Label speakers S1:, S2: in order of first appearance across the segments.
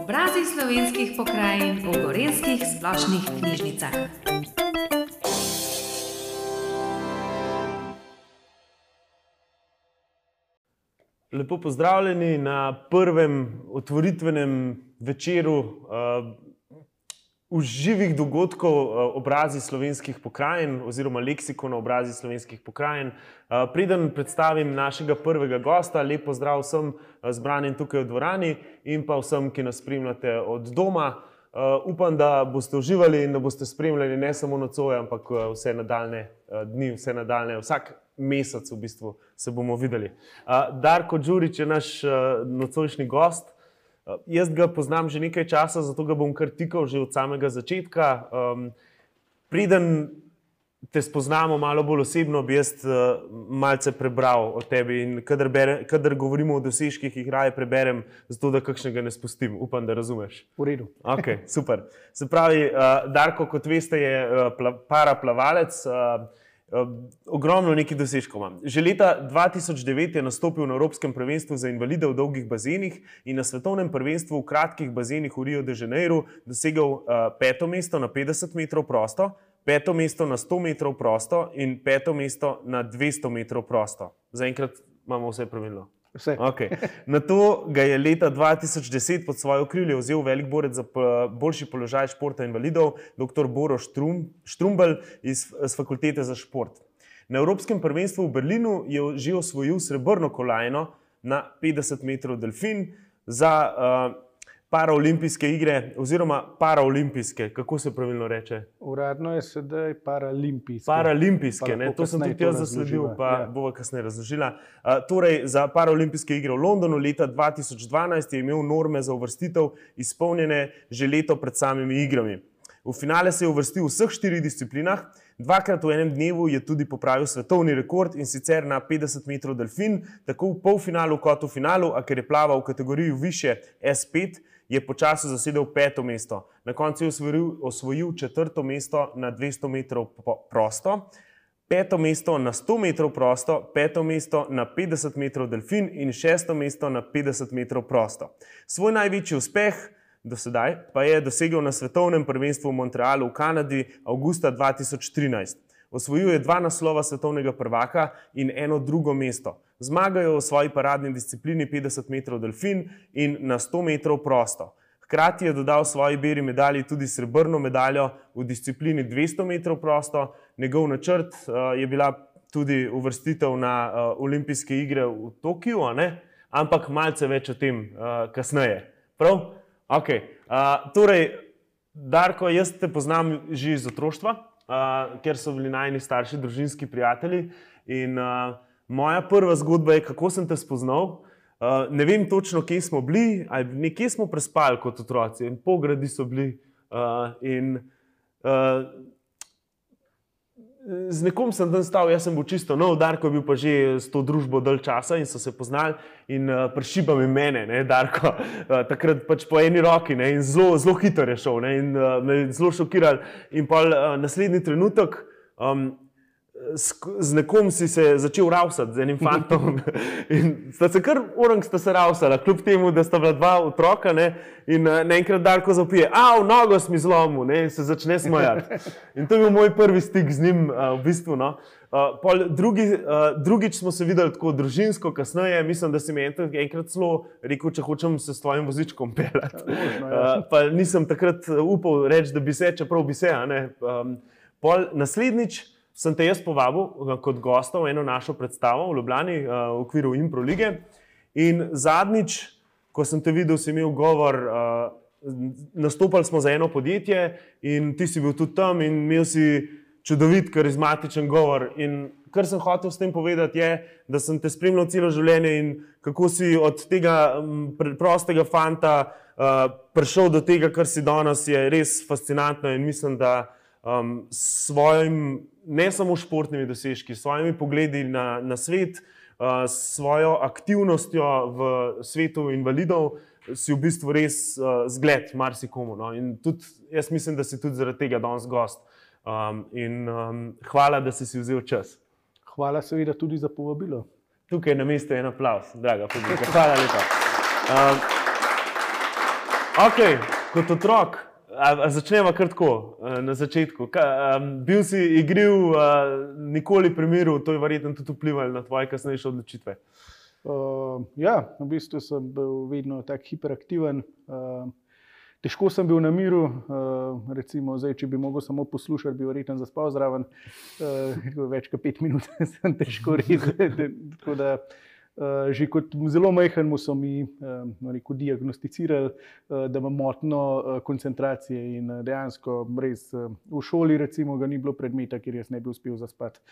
S1: Obrazi slovenskih pokrajin v gorenskih splošnih knjižnicah.
S2: Lepo pozdravljeni na prvem otvoritvenem večeru uh, živih dogodkov uh, obrazi slovenskih pokrajin oziroma leksikona obrazi slovenskih pokrajin. Uh, preden predstavim našega prvega gosta, lepo zdrav vsem uh, zbranim tukaj v dvorani in pa vsem, ki nas spremljate od doma. Upam, da boste uživali in da boste spremljali ne samo nocoj, ampak vse nadaljne dni, vse nadaljne, vsak mesec v bistvu se bomo videli. Darko Đurič je naš nocojšnji gost. Uh, jaz ga poznam že nekaj časa, zato ga bom kar tikal že od samega začetka. Um, preden te spoznamo malo bolj osebno, bi jaz uh, malce prebral o tebi. In kadar, bere, kadar govorimo o dosežkih, jih raje preberem, zato da kakšnega ne spustim. Upam, da razumeš.
S3: V redu.
S2: Okay, super. Se pravi, uh, Darko, kot veste, je uh, pla, paraplavalec. Uh, Ogromno nekih dosežkov imam. Že leta 2009 je nastopil na Evropskem prvenstvu za invalide v dolgih bazenih in na svetovnem prvenstvu v kratkih bazenih v Rio de Janeiro dosegel uh, peto mesto na 50 metrov prosto, peto mesto na 100 metrov prosto in peto mesto na 200 metrov prosto. Zaenkrat imamo vse pravilno.
S3: Vse.
S2: Okay. Na to ga je leta 2010 pod svoje okrilje vzel velik borec za boljši položaj športa invalidov, dr. Boro Štrum, Štrumbel iz, iz Fakultete za šport. Na Evropskem prvenstvu v Berlinu je že osvojil srebrno kolajno na 50 metrov delfin za uh, paraolimpijske igre, oziroma paraolimpijske, kako se pravilno reče?
S3: Uradno je sedaj paralimpijske.
S2: Paralimpijske, pa to sem tudi jaz zasledil, pa ja. bomo kasneje razložila. Uh, torej, za paraolimpijske igre v Londonu leta 2012 je imel norme za uvrstitev izpolnjene že leto pred samimi igrami. V finale se je uvrstil v vseh štirih disciplinah, dvakrat v enem dnevu je tudi popravil svetovni rekord in sicer na 50 metrov delfin, tako v polfinalu kot v finalu, a ker je plaval v kategoriji više S5 je počasi zasedel peto mesto. Na koncu je osvojil, osvojil četrto mesto na 200 metrov prosto, peto mesto na 100 metrov prosto, peto mesto na 50 metrov delfin in šesto mesto na 50 metrov prosto. Svoj največji uspeh do sedaj pa je dosegel na svetovnem prvenstvu v Montrealu v Kanadi avgusta 2013. Osvojil je dva naslova svetovnega prvaka in eno drugo mesto. Zmagajo v svoji paradni disciplini 50 metrov delfin in na 100 metrov prosto. Hkrati je dodal svoji beri medalji tudi srebrno medaljo v disciplini 200 metrov prosto. Njegov načrt uh, je bila tudi uvrstitev na uh, olimpijske igre v Tokiu, ampak malce več o tem uh, kasneje. Prav? Okay. Uh, torej, Darko, jaz te poznam že iz otroštva uh, ker so bili najni starši, družinski prijatelji. In uh, moja prva zgodba je, kako sem te spoznal. Uh, ne vem točno, kje smo bili, ali nekje smo prespali kot otroci, in pogradi so bili. Uh, in, uh, Z nekom sem tam stal, jaz sem bil čisto nov, Darko je bil pa že s to družbo dalj časa in so se poznali in uh, prešiba mi mene, ne, Darko, uh, takrat pač po eni roki ne, in zelo, zelo hitro je šel ne, in uh, me zelo šokiral. In pa uh, naslednji trenutek, um, z, z nekom si se začel rausati, z enim fantom. In sta se kar orang sta se rausala, kljub temu, da sta bila dva otroka. Ne? In uh, naenkrat Darko zapije, a v nogo si mi zlomil in se začne smajati. In to je bil moj prvi stik z njim, uh, v bistvu. No? Uh, drugi, uh, drugič smo se videli tako družinsko, kasneje, mislim, da si mi enkrat celo rekel, če hočem se s tvojim vozičkom peljati. Ja, uh, nisem takrat upal reči, da bi se, čeprav bi se. Um, naslednjič, sem te jaz povabil eh, kot gosta v eno našo predstavo v Ljubljani eh, v okviru Impro lige. In zadnjič, ko sem te videl, si imel govor, eh, nastopali smo za eno podjetje in ti si bil tudi tam in imel si čudovit, karizmatičen govor. In kar sem hotel s tem povedati, je, da sem te spremljal celo življenje in kako si od tega prostega fanta uh, prišel do tega, kar si danes, je res fascinantno in mislim, da um, s svojim ne samo športnimi dosežki, s svojimi pogledi na, na svet, uh, s svojo aktivnostjo v svetu invalidov, si v bistvu res uh, zgled marsikomu. No? In tudi jaz mislim, da si tudi zaradi tega danes gost. Um, in um, hvala, da si si vzel čas.
S3: Hvala, seveda, tudi za povabilo.
S2: tukaj na mestu en aplaus, draga publika. Hvala lepa. Um, ok, kot otrok, a, a začnemo kar tako na začetku. Ka, um, bil si igriv, uh, nikoli primeril, to je verjetno tudi vplivalo na tvoje kasnejše odločitve.
S3: Uh, ja, v bistvu sem bil vedno tako hiperaktiven. Uh, težko sem bil na miru, uh, recimo, zdaj, če bi mogel samo poslušati, bi verjetno zaspal zraven. Uh, več kot pet minut sem težko rekel. Uh, že kot zelo majhen so mi uh, rekel, diagnosticirali, uh, da imam motno koncentracije. In dejansko, res, v šoli, recimo, ga ni bilo predmeta, kjer jaz ne bi uspel zaspati,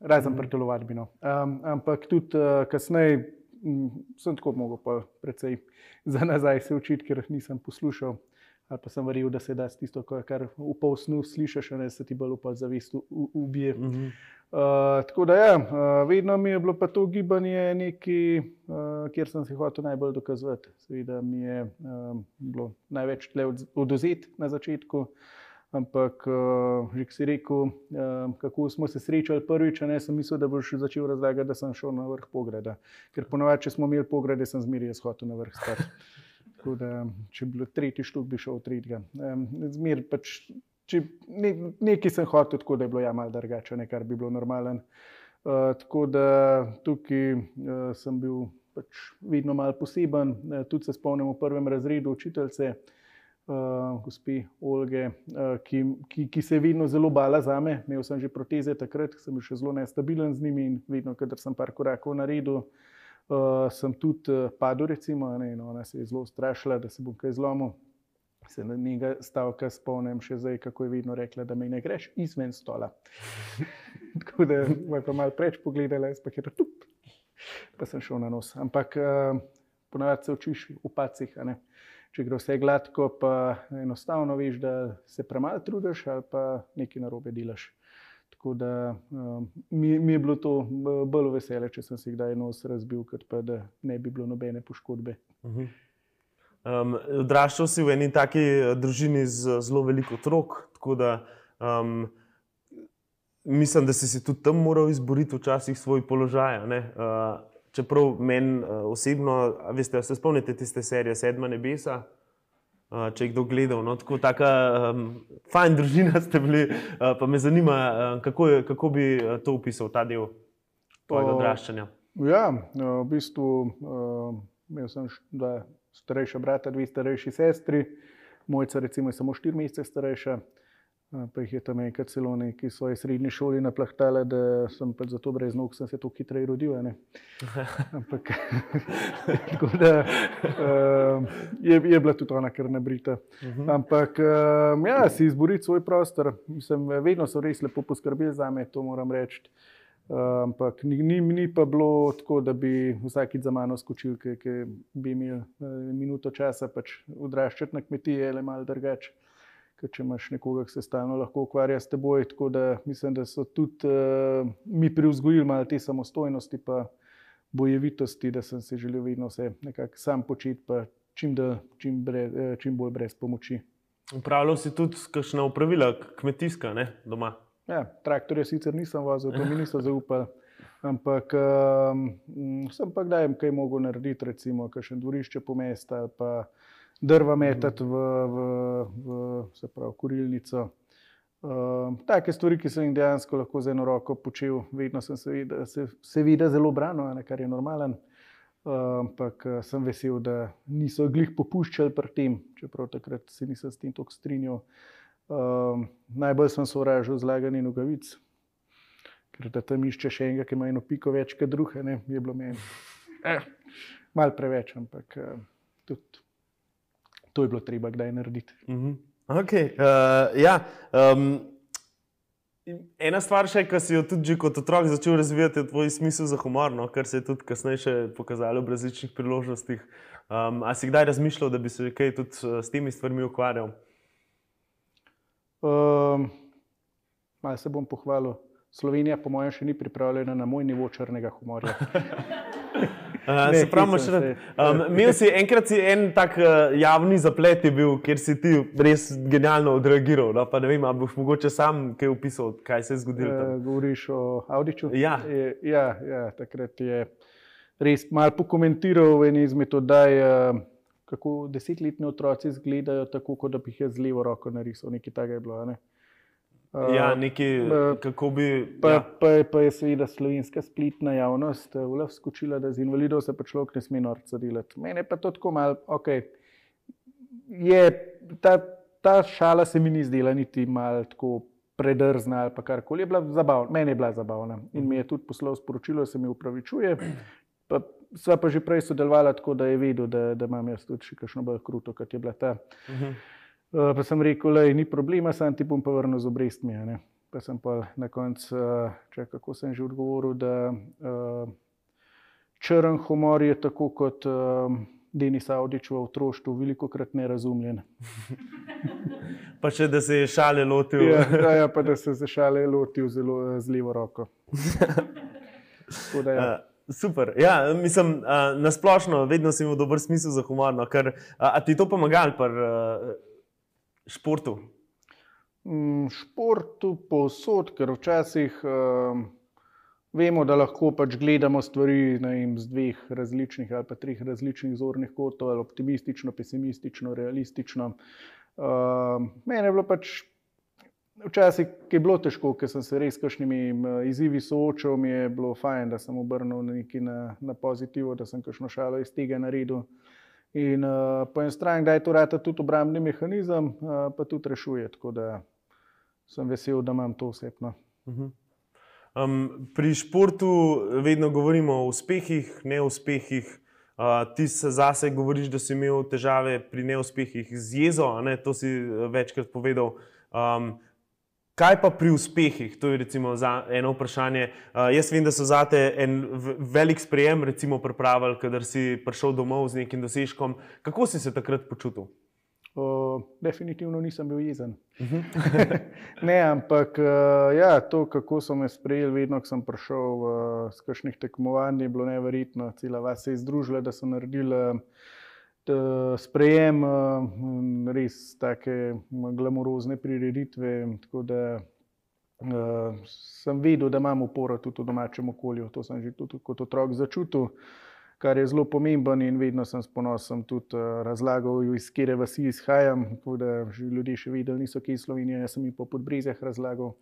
S3: razen mm. pretelovati. Um, ampak tudi uh, kasneje, Mm, sem tako mogel pa precej za nazaj se učiti, ker nisem poslušal. Ali pa sem verjel, da se da tisto, kar v pol snu slišiš, da se ti bolj upal zavest ubije. Uh -huh. uh, tako da, ja, uh, vedno mi je bilo pa to gibanje nekaj, uh, kjer sem se hotel najbolj dokazati. Seveda mi je uh, bilo največ tle oduzeti na začetku. Ampak, uh, že si rekel, uh, kako smo se srečali prvič, ne sem mislil, da boš začel razlagati, da sem šel na vrh pogreda. Ker ponovadi, če smo imeli pogrede, sem zmeraj shodil na vrh. Da, če bi bilo tretji štuk, bi šel v tretjega. Zmer, pač, če, ne, nekaj sem hotel, tako da je bilo ja malo drugače, ne kar bi bilo normalen. Uh, tako da tukaj uh, sem bil pač vedno malo poseben, uh, tudi se spomnim v prvem razredu učiteljce uh, gospe Olge, uh, ki, ki, ki se je vedno zelo bala za me. Imel sem že proteze takrat, sem bil še zelo nestabilen z njimi in vedno, kadar sem par korakov naredil, uh, sem tudi uh, padel. Recimo, ne, no, ona se je zelo strašila, da se bom kaj zlomil. Se na njega stavka spomnim še zdaj, kako je vedno rekla, da me ne greš izven stola. Tako da me je malo preč pogledala, jaz pa je tu, pa sem šel na nos. Ampak uh, ponavadi se učiš v pacih. Uh, če gre vse gladko, pa enostavno veš, da se premalo trudiš ali pa nekaj narobe delaš. Tako da um, mi, mi je bilo to bolj vesele, če sem si kdaj nos razbil, kot pa da ne bi bilo nobene poškodbe.
S2: Mhm. Um, odraščal si v eni taki eh, družini z zelo veliko otrok, tako da um, mislim, da si si tudi tam moral izboriti včasih svoj položaj. Uh, Čeprav meni uh, osebno, veste, se spomnite tiste serije Sedma nebesa, uh, če jih kdo gledal. No, tako taka um, fajn družina ste bili, uh, pa me zanima, uh, kako, je, kako bi to opisal ta del tvojega odraščanja.
S3: Ja, v bistvu uh, imel sem dva starejša brata, dve starejši sestri, mojca recimo je samo štiri mesece starejša. Pa jih je tam enkrat celo neki svoje srednje šole naplahtale, da sem pač zato brez nog, sem se to hitreje rodil. Ampak da, uh, je, je bila tudi ona kar nabrita. Uh mhm. -huh. Ampak uh, ja, si izboriti svoj prostor. Mislim, vedno so res lepo poskrbeli za me, to moram reči. Uh, ampak ni, ni, ni pa bilo tako, da bi vsakič za mano skočil, ki bi imel uh, minuto časa pač odraščati na kmetiji ali malo drugače ker če imaš nekoga, ki se stalno lahko ukvarja s teboj. Tako da mislim, da so tudi uh, mi privzgojili malo te samostojnosti in bojevitosti, da sem se želel vedno vse nekako sam početi, pa čim, da, čim, brez, eh, čim bolj brez pomoči.
S2: Upravljal si tudi kakšna upravila, kmetijska, ne doma.
S3: Ja, traktorje sicer nisem vozil, to mi niso zaupali. Ampak um, sem pa kdaj kaj mogel narediti, recimo, kakšno dvorišče po mestu ali pa drva metati v, v, v pravi, kurilnico. Uh, take stvari, ki sem jih dejansko lahko z eno roko počel, vedno sem se, se, se videl zelo brano, ne, kar je normalen. Uh, ampak uh, sem vesel, da niso glih popuščali pri tem, čeprav takrat se nisem s tem tako strinjal. Uh, najbolj sem sovražil zlaganje nogavic, ker da tam išče še enega, ki ima eno piko več kot druge, ne, je bilo meni eh, malo preveč, ampak uh, tudi to je bilo treba kdaj narediti.
S2: Uh -huh. okay. uh, ja, um, ena stvar, še, ki si jo tudi kot otrok začel razvijati, je tvoj smisel za humor, no, kar se je tudi kasneje pokazalo v različnih priložnostih. Um, a si kdaj razmišljal, da bi se kaj tudi uh, s temi stvarmi ukvarjal?
S3: Um, Malo se bom pohvalil. Slovenija, po mojem, še ni pripravljena na moj nivo črnega humorja.
S2: Uh, se pravi, še rad. Um, imel si enkrat si en tak uh, javni zaplet, bil, kjer si ti res genialno odreagiral. No? Pa ne vem, ali boš mogoče sam kaj opisal, kaj se je zgodilo. Uh,
S3: govoriš o Audiču?
S2: Ja.
S3: Je, ja, ja, takrat je res malo pokomentiral v eni izmed oddaj. Uh, Kako desetletni otroci izgledajo, tako kot da bi jih z levo roko narisal, nekaj takega je bilo. Ne?
S2: Ja, nekaj, kako bi.
S3: Pa, ja. pa, pa je seveda slovenska splitna javnost uh, skočila, da z invalidov se pa človek ne sme norca delati. Mene pa to tako malo, ok. Je, ta, ta šala se mi ni zdela niti malo tako predrzna ali karkoli. Meni je bila zabavna in mi je tudi poslal sporočilo, da se mi upravičuje. Pa, sva pa že prej sodelovala tako, da je vedel, da, da imam jaz tudi še kakšno bolj kruto, kot je bila ta. Uh mhm. -huh. Uh, pa sem rekel, da ni problema, sem ti bom pa vrnil z obrestmi. Pa sem pa na koncu, uh, če kako sem že odgovoril, da uh, črn humor je tako kot uh, Denis Audič v otroštvu, veliko krat nerazumljen.
S2: pa še da se je šale lotil.
S3: ja, da, ja, pa da se je šale lotil zelo z levo roko.
S2: Da, ja. uh. Super. Ja, mislim, uh, na splošno, vedno si imel dober smisel za humor. No, ker, uh, a ti to pomaga, pa uh, športu?
S3: Mm, športu povsod, ker včasih um, vemo, da lahko pač gledamo stvari vem, z dveh različnih ali pa treh različnih zornih kotov, ali optimistično, pesimistično, realistično. Um, mene je bilo pač. Včasih je bilo težko, ker sem se res s kakšnimi izzivi soočal, mi je bilo fajn, da sem obrnil na, na pozitivno, da sem kakšno šalo iz tega naredil. In uh, po eni strani, da je to rata tudi obrambni mehanizem, uh, pa tudi rešuje. Tako da sem vesel, da imam to osebno. Uh -huh.
S2: um, pri športu vedno govorimo o uspehih, neuspehih. Uh, ti se zase govoriš, da si imel težave pri neuspehih z jezo, ne? to si večkrat povedal. Um, Kaj pa pri uspehih? To je eno vprašanje. Uh, jaz vem, da so zate en velik sprejem, recimo, pripravili, kadar si prišel domov z nekim dosežkom. Kako si se takrat počutil?
S3: Uh, definitivno nisem bil jezen. Mhm. ne, ampak uh, ja, to, kako so me sprejeli, vedno, ko sem prišel uh, z kakšnih tekmovanj, je bilo neverjetno. Cela vas je združila, da so naredili. Uh, sprejem res tako glamurozne prireditve. Tako da uh, sem videl, da imam uporo tudi v domačem okolju. To sem že tudi kot otrok začutil, kar je zelo pomembno in vedno sem s ponosom tudi uh, razlagal, iz kere vasi izhajam. Tako da ljudje še videli, niso ki iz Slovenije, jaz sem jim po podbrezjah razlagal.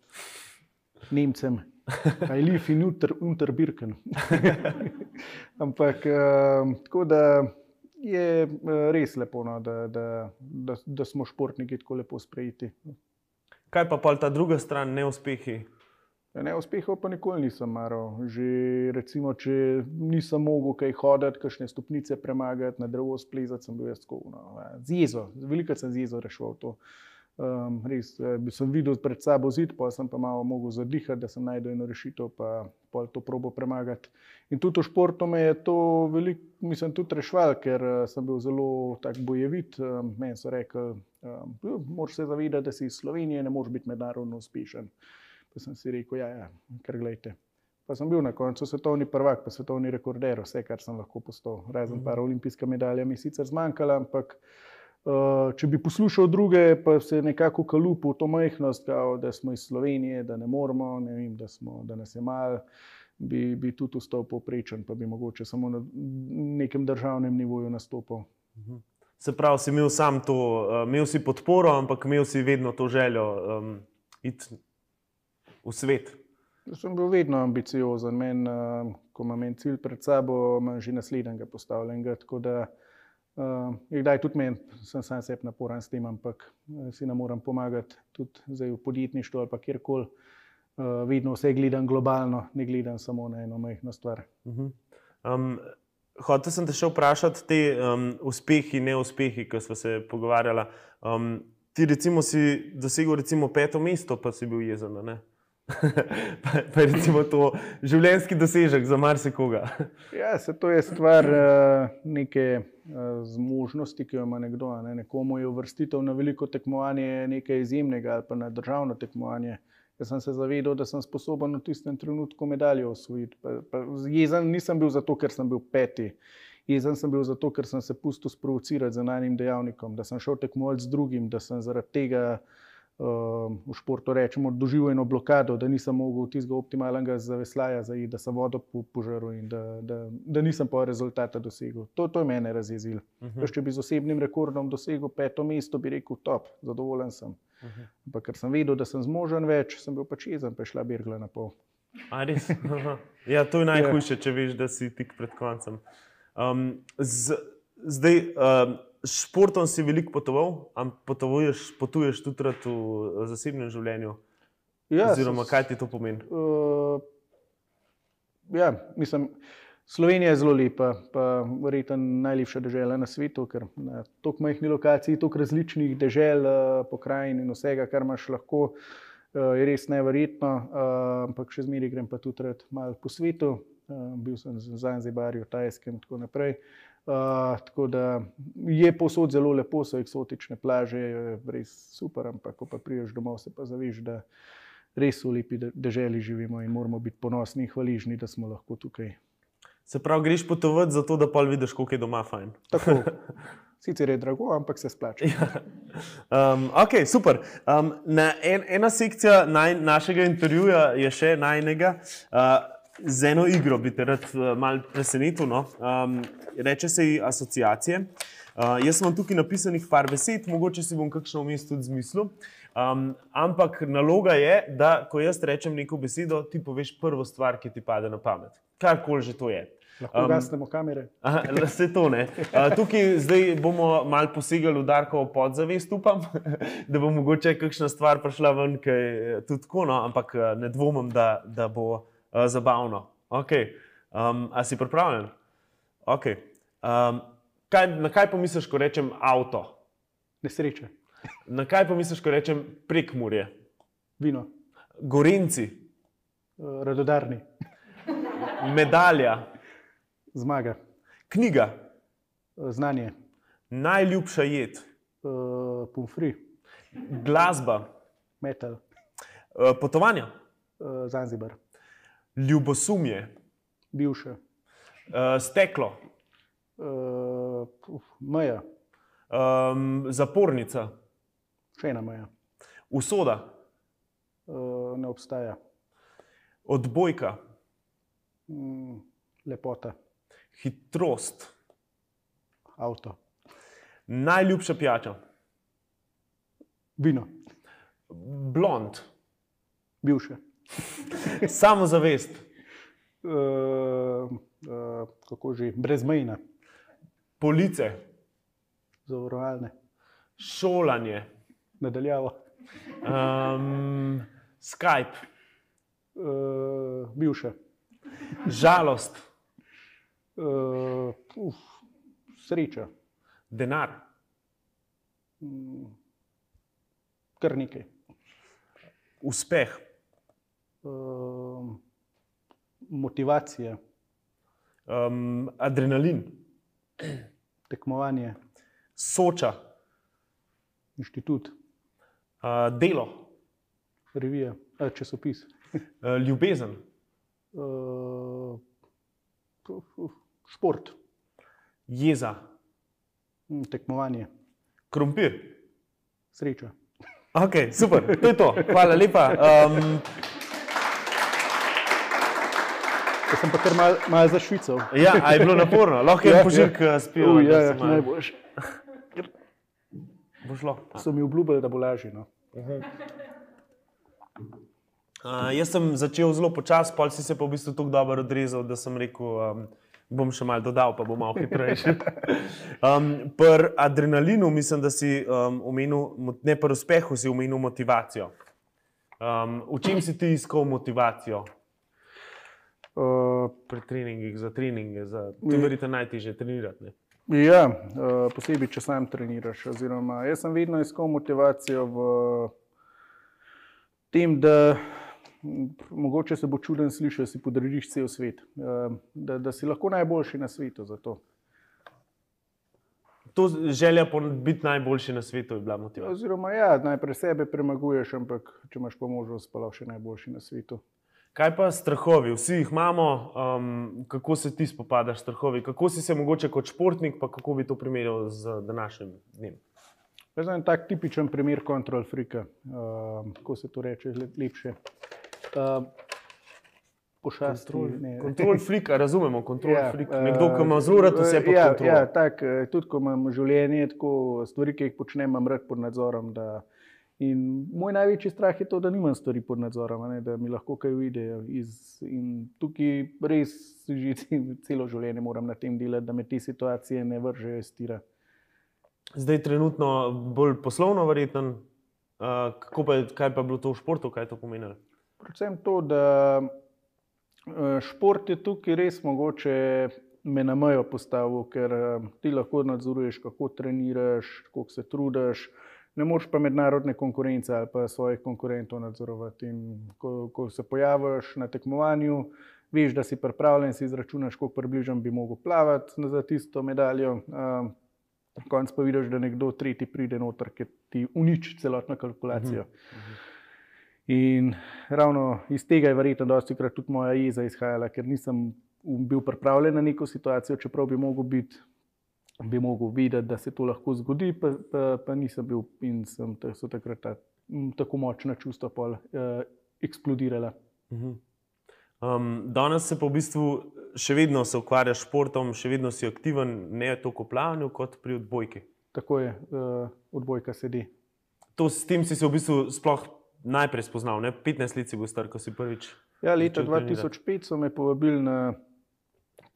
S3: Nemcem, aj lif in unterbirken. Ampak uh, tako da je eh, res lepo, no, da, da, da, da smo športniki tako lepo sprejeti.
S2: Kaj pa, pa ta druga stran, neuspehi?
S3: Ja, neuspehov pa nikoli nisem maral. Že recimo, če nisem mogel kaj hoditi, kakšne stopnice premagati, na drevo splezati, sem bil jaz tako. No, z jezo, veliko sem z jezo rešil to. Um, res, eh, bi sem videl pred sabo zid, pa sem pa malo mogel zadihati, da sem najdel eno rešitev, pa, pa to probo premagati. In tudi v športu me je to veliko, mislim, tudi rešval, ker uh, sem bil zelo tak bojevit. Um, Meni so rekli, um, moraš se zavedati, da si iz Slovenije, ne moreš biti mednarodno uspešen. Pa sem si rekel, ja, ja kar gledajte. Pa sem bil na koncu svetovni prvak, pa svetovni rekorder, vse, kar sem lahko postal. Razen -hmm. par olimpijske medalje mi sicer zmanjkalo, ampak. Uh, če bi poslušal druge, pa se nekako kalupil to majhnost, kao, da smo iz Slovenije, da ne moramo, ne vem, da, smo, da nas je malo, bi, bi tudi ustal poprečen, pa bi mogoče samo na nekem državnem nivoju nastopil. Mhm.
S2: Se pravi, si imel sam to, uh, imel si podporo, ampak imel si vedno to željo um, iti v svet.
S3: Jaz sem bil vedno ambiciozen, Men, uh, ko imam en cilj pred sabo, imam že naslednjega postavljenega. Uh, kdaj tudi meni, sem sam sebi naporen s tem, ampak uh, si ne morem pomagati, tudi zdaj v podjetništvu ali kjerkoli. Uh, vedno vse gledam globalno, ne gledam samo na eno majhno stvar. Uh -huh.
S2: um, Hotel sem te še vprašati, te um, uspehi neuspehi, ki smo se pogovarjali. Um, ti, recimo, si dosegel recimo, peto mesto, pa si bil jezen pa, pa je recimo to življenjski dosežek za marsikoga.
S3: ja, se to je stvar uh, neke uh, zmožnosti, ki jo ima nekdo. Ne? Nekomu je uvrstitev na veliko tekmovanje nekaj izjemnega, ali pa na državno tekmovanje Jaz sem se zavedal, da sem sposoben v tistem trenutku medaljo osvojiti. Pa, pa jezen nisem bil zato, ker sem bil peti. Jezen sem bil zato, ker sem se pustil sprovocirati z enim dejavnikom, da sem šel tekmovati z drugim, da sem zaradi tega uh, v športu rečemo, doživel eno blokado, da nisem mogel tistega optimalnega zaveslaja zaiti, da sem vodo požrl in da, da, da nisem pa rezultata dosegel. To, to je mene razjezilo. Uh -huh. Če bi z osebnim rekordom dosegel peto mesto, bi rekel: top, zadovoljen sem. Uh -huh. Ampak ker sem vedel, da sem zmožen več, sem bil pač jezen, pa je šla birgla na pol.
S2: Ja, to je najhujše, če veš, da si tik pred koncem. Um, z, zdaj, um, športom si veliko potoval, ampak potuješ, potuješ tudi v zasebnem življenju. Ja, Oziroma, kaj ti to pomeni? Uh,
S3: ja, mislim, Slovenija je zelo lepa, pa verjetno najlepša država na svetu, ker na toliko majhnih lokacij, toliko različnih držav, uh, pokrajin in vsega, kar imaš lahko. Je res nevrjetno, ampak še zmeraj grem pa tudi malo po svetu. Bil sem v Zanzibarju, Tajskem in tako naprej. Uh, tako da je posod zelo lepo, so eksotične plaže, res super, ampak ko pa priješ domov, se pa zaviš, da res v lepi državi živimo in moramo biti ponosni in hvaležni, da smo lahko tukaj.
S2: Se pravi, greš potovati zato, da pa vidiš, kako je doma fajn.
S3: Tako. Sicer je drago, ampak se splača.
S2: Ja. Um, ok, super. Um, na en, ena sekcija naj, našega intervjuja je še najnega. Uh, z eno igro bi te rad uh, malo presenetil. No? Um, reče se ji asociacije. Uh, jaz sem tukaj napisanih par besed, mogoče si bom kakšno vmes tudi zmislil. Um, ampak naloga je, da ko jaz rečem neko besedo, ti poveš prvo stvar, ki ti pade na pamet. Karkoli že to je.
S3: Lahko um, gasnemo kamere.
S2: Vse to ne. Uh, tukaj zdaj bomo malo posegali v Darko podzavest, upam, da bo mogoče kakšna stvar prišla ven, ki je tudi tako, no? ampak ne dvomim, da, da bo uh, zabavno. Okay. Um, a si pripravljen? Okay. Um, kaj, na kaj pomisliš, ko rečem avto?
S3: Nesreče.
S2: Na kaj pomisliš, ko rečem prek Murje?
S3: Vino.
S2: Gorenci.
S3: Uh, radodarni.
S2: Medalja.
S3: Zmaga.
S2: Knjiga.
S3: Uh, znanje.
S2: Najljubša jed.
S3: Uh, Pumfri.
S2: Glasba.
S3: Metal.
S2: Uh, potovanja.
S3: Uh, Zanzibar.
S2: Ljubosumje.
S3: Bivše. Uh,
S2: steklo.
S3: Uh, uf, meja.
S2: Um, zapornica.
S3: Še ena meja.
S2: Usoda.
S3: Uh, ne obstaja.
S2: Odbojka.
S3: Mm, lepota.
S2: Hitrost.
S3: Avto.
S2: Najljubša pijača.
S3: Vino.
S2: Blond.
S3: Bivše.
S2: Samozavest.
S3: Uh, uh, kako že, brezmejna.
S2: Police.
S3: Zavarovalne.
S2: Šolanje.
S3: Nadaljavo.
S2: Um, Skype.
S3: Uh, bivša.
S2: Žalost.
S3: Uh, uf, sreča.
S2: Denar.
S3: Mm, kar nekaj.
S2: Uspeh.
S3: Ehm, motivacija,
S2: um, adrenalin,
S3: tekmovanje,
S2: soča,
S3: inštitut,
S2: uh, delo,
S3: revija, uh, časopis,
S2: uh, ljubezen,
S3: uh, šport,
S2: jeza,
S3: hm, tekmovanje,
S2: krompir.
S3: Sreča.
S2: Ok, super, to je to. Hvala lepa. Um,
S3: Jaz sem pa kar malo mal za Švico.
S2: Ja, je bilo naporno, lahko je ja, požirk ja. spil.
S3: Ja, ja, najboljš.
S2: Bo šlo.
S3: So mi obljubili, da bo lažje. No. Uh,
S2: jaz sem začel zelo počasi, pol si se pa v bistvu tako dobro odrezal, da sem rekel, um, bom še malo dodal, pa bom malo hitrejši. Um, pri adrenalinu mislim, da si um, omenil, ne pri uspehu, si omenil motivacijo. Um, v čem si ti iskal motivacijo? Uh, pri treningih, za treninge, za to je verjetno najtežje trenirati. Ne?
S3: Ja, uh, posebej, če sam treniraš. Oziroma, jaz sem vedno iskal motivacijo v tem, da mogoče se bo čuden slišati, da si podrediš cel svet, uh, da, da si lahko najboljši na svetu.
S2: to želja po biti najboljši na svetu je bila motivacija.
S3: Oziroma, ja, najprej sebe premaguješ, ampak če imaš pa možnost, pa lahko še najboljši na svetu.
S2: Kaj pa strahovi? Vsi jih imamo, um, kako se ti spopadaš s strahovi? Kako si se mogoče kot športnik, pa kako bi to primerjal z današnjim dnem?
S3: Jaz sem tak tipičen primer kontrol frika, uh, kako se to reče, lepše. Uh,
S2: pošasti. Kontrol frika, razumemo, kontrol ja, frika. Nekdo, ki ima zelo rad vse pod ja, kontrolom.
S3: Ja, tak, eh, tudi ko imam življenje, tako stvari, ki jih počnem, imam rad pod nadzorom. Da, in moj največji strah je to, da nimam stvari pod nadzorom, ne, da mi lahko kaj uide. In tukaj res že celo življenje moram na tem delati, da me te situacije ne vržejo iz tira.
S2: Zdaj, trenutno bolj poslovno, verjetno. Uh, pa, kaj pa je bilo to v športu, kaj je to pomenilo?
S3: Predvsem to, da Eh, šport je tukaj res mogoče me na mejo postavil, ker eh, ti lahko nadzoruješ, kako treniraš, koliko se trudiš. Ne moreš pa mednarodne konkurence ali pa svojih konkurentov nadzorovati. Ko, ko se pojaviš na tekmovanju, veš, da si pripravljen, si izračunaš, koliko približno bi mogel plavati za tisto medaljo. Uh, konc pa vidiš, da nekdo tretji pride noter, ki ti uniči celotno kalkulacijo. Uh -huh. Uh -huh. In ravno iz tega je verjetno dosti krat tudi moja jeza izhajala, ker nisem bil pripravljen na neko situacijo, čeprav bi mogel biti. Bi mogel videti, da se to lahko zgodi, pa, pa, pa nisem bil in sem so takrat ta, tako močna čustva pol, uh, eksplodirala.
S2: Mhm. Um, danes se pa v bistvu še vedno ukvarjaš s športom, še vedno si aktiven, ne toliko v plavanju kot pri odbojki.
S3: Tako je, uh, odbojka sedi.
S2: To, s tem si se v bistvu sploh najprej spoznal? Ne? 15 let si bil star, ko si prvič.
S3: Ja, leta 2005 so me povabili na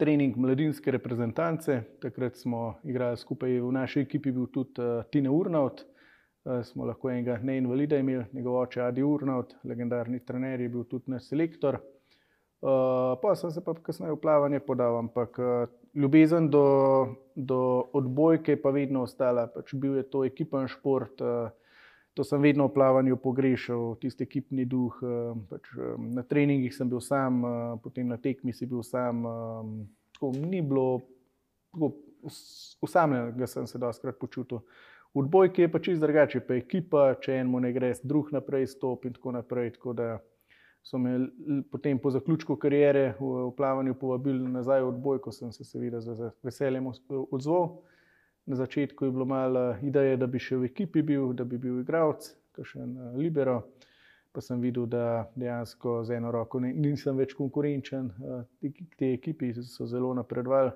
S3: trening mladinske reprezentance. Takrat smo igrali skupaj v naši ekipi, bil tudi uh, Tine Urnaut. Uh, smo lahko enega neinvalida imeli, njegov oče Adi Urnaut, legendarni trener, je bil tudi naš selektor. Uh, pa sem se pa kasneje v plavanje podal, ampak uh, ljubezen do, do odbojke je pa vedno ostala. Pač bil je to ekipen šport. Uh, to sem vedno v plavanju pogrešal, tisti ekipni duh. Eh, pač, eh, na treningih sem bil sam, eh, potem na tekmi si bil sam. Tako, ni bilo, usamljen, da sem se doskrat počutil. V odbojki je pač čisto drugače, pa ekipa, če enemu ne gre, drug naprej stop in tako naprej. Tako da so me potem po zaključku karijere v, v plavanju povabili nazaj v odbojko, sem se seveda z veseljem odzval. Na začetku je bilo malo ideje, da bi še v ekipi bil, da bi bil igralec, kakšen uh, libero. Pa sem videl, da dejansko z eno roko nisem več konkurenčen. Uh, te ekipi so zelo napredovali,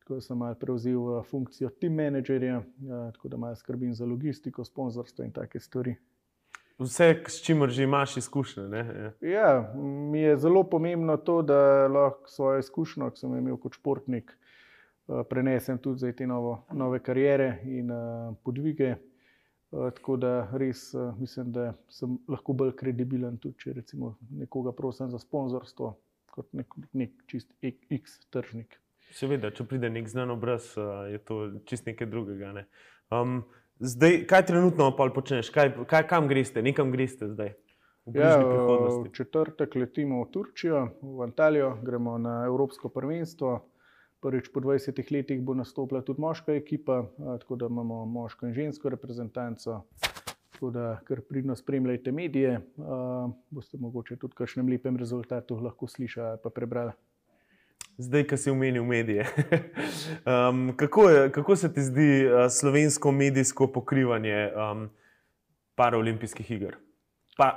S3: tako da sem malo prevzel funkcijo team managerja, uh, tako da malo skrbim za logistiko, sponzorstvo in take stvari.
S2: Vse, s čimer že imaš izkušnje.
S3: Ja. ja, mi je zelo pomembno to, da lahko svojo izkušnjo, ki sem imel kot športnik, Eh, prenesem tudi te novo, nove karijere in uh, podvige. Uh, tako da res uh, mislim, da sem lahko bolj kredibilen, tudi če recimo nekoga prosim za sponzorstvo, kot nek, nek čist X tržnik.
S2: Seveda, če pride nek znan obraz, uh, je to čist nekaj drugega. Ne? Um, zdaj, kaj trenutno počneš, kaj, kaj, kam greste, nekam greste zdaj?
S3: V, ja, v četrtek letimo v Turčijo, v Antalijo, gremo na Evropsko prvenstvo. Prvič po 20 letih bo nastopila tudi moška ekipa, tako da imamo moško in žensko reprezentanco. Tako da, kar pridno spremljajte medije, boste mogoče tudi kakšnem lepem rezultatu lahko slišali ali pa prebrali.
S2: Zdaj, ki si omenil medije. um, kako, je, kako se ti zdi uh, slovensko medijsko pokrivanje um, paraolimpijskih iger? Pa,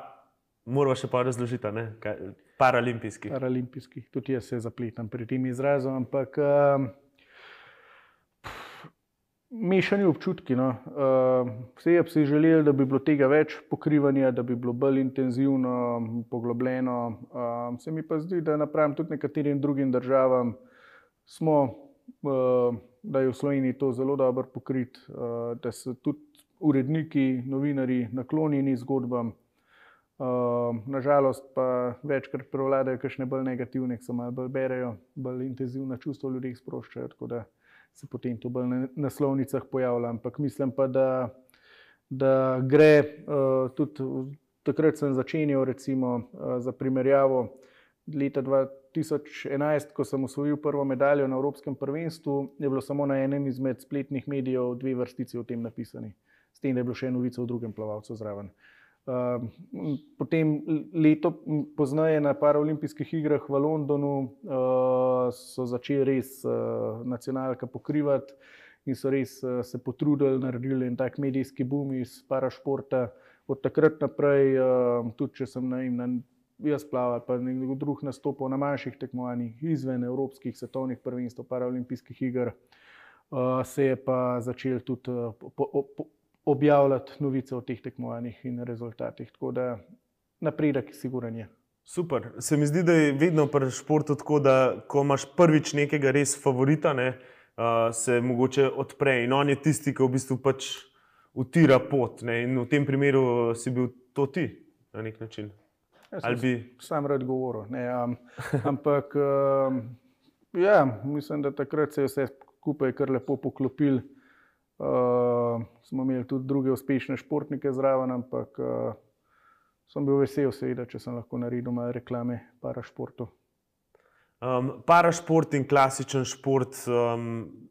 S2: moramo še pa razložiti, kaj, Paralimpijskih.
S3: Paralimpijskih, tudi jaz se zapletam pri tem izrazu, ampak uh, mešani občutki. No. Uh, vse bi si želeli, da bi bilo tega več pokrivanja, da bi bilo bolj intenzivno, poglobljeno. Uh, se mi pa zdi, da napram tudi nekaterim drugim državam, smo, uh, da je v Sloveniji to zelo dobro pokrit, uh, da so tudi uredniki, novinari naklonjeni zgodbam. Ehm, nažalost, pa večkrat prevladajo kakšne bolj negativne, ki se malo bolj berejo, bolj intenzivna čustva ljudi sproščajo, tako da se potem to bolj na naslovnicah pojavlja. Ampak mislim pa, da, da gre uh, tudi takrat, sem začenjal, recimo uh, za primerjavo, leta 2011, ko sem osvojil prvo medaljo na Evropskem prvenstvu, je bilo samo na enem izmed spletnih medijev dve vrstici o tem napisani, s tem, da je bilo še novice o drugem plavalcu zraven. Uh, potem leto pozneje na paraolimpijskih igrah v Londonu uh, so začeli res uh, nacionalka pokrivati in so res se potrudili, naredili en tak medijski boom iz parašporta. Od takrat naprej, tudi če sem na, na jaz plaval, pa nekdo drug nastopil na manjših tekmovanjih izven evropskih svetovnih prvenstv, paraolimpijskih iger, uh, se je pa začel tudi po, po, objavljati novice o teh tekmovanjih in rezultatih. Tako da napredek, siguran je.
S2: Super. Se mi zdi, da je vedno pri športu tako, da ko imaš prvič nekega res favorita, ne, uh, se mogoče odpre in on je tisti, ki v bistvu pač utira pot. Ne, in v tem primeru si bil to ti na nek način.
S3: Ali bi sam rad govoril. Ne, um, ampak um, ja, mislim, da takrat se je vse skupaj kar lepo poklopil. Uh, smo imeli tudi druge uspešne športnike zraven, ampak uh, sem bil vesel, če sem lahko naredil malo reklame para športu.
S2: Um, para šport in klasičen šport. Um,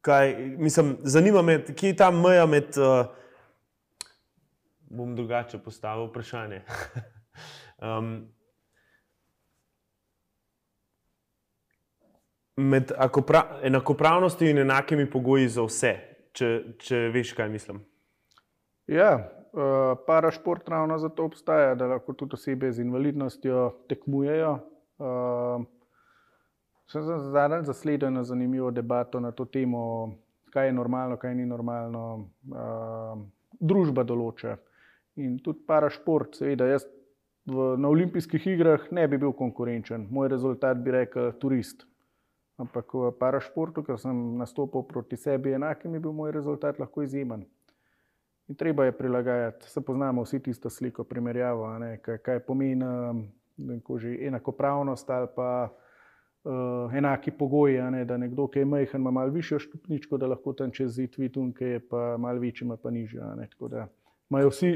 S2: kaj, mislim, zanima me, kje je ta meja med. Uh, bom drugače postavil vprašanje. um, med enakopravnostjo in enakimi pogoji za vse, če, če veš, kaj mislim.
S3: Ja, uh, parašport ravno zato obstaja, da lahko tudi osebe z invalidnostjo tekmujejo. Uh, sem zadnjič zasledil eno zanimivo debato na to temo, kaj je normalno, kaj ni normalno. Uh, družba določa. In tudi parašport, seveda, jaz v, na olimpijskih igrah ne bi bil konkurenčen, moj rezultat bi rekel turist. Ampak v parašportu, ker sem nastopil proti sebi enakim, je bil moj rezultat lahko izjemen. In treba je prilagajati, se poznamo vsi tisto sliko, primerjavo, ne, kaj, kaj pomeni že enakopravnost ali pa uh, enaki pogoji. Ne, da nekdo, ki je majhen, ima malo višjo stopničko, da lahko tam čez zid vidi, ki je pa malo večji, ima pa nižjo. Tako da imajo vsi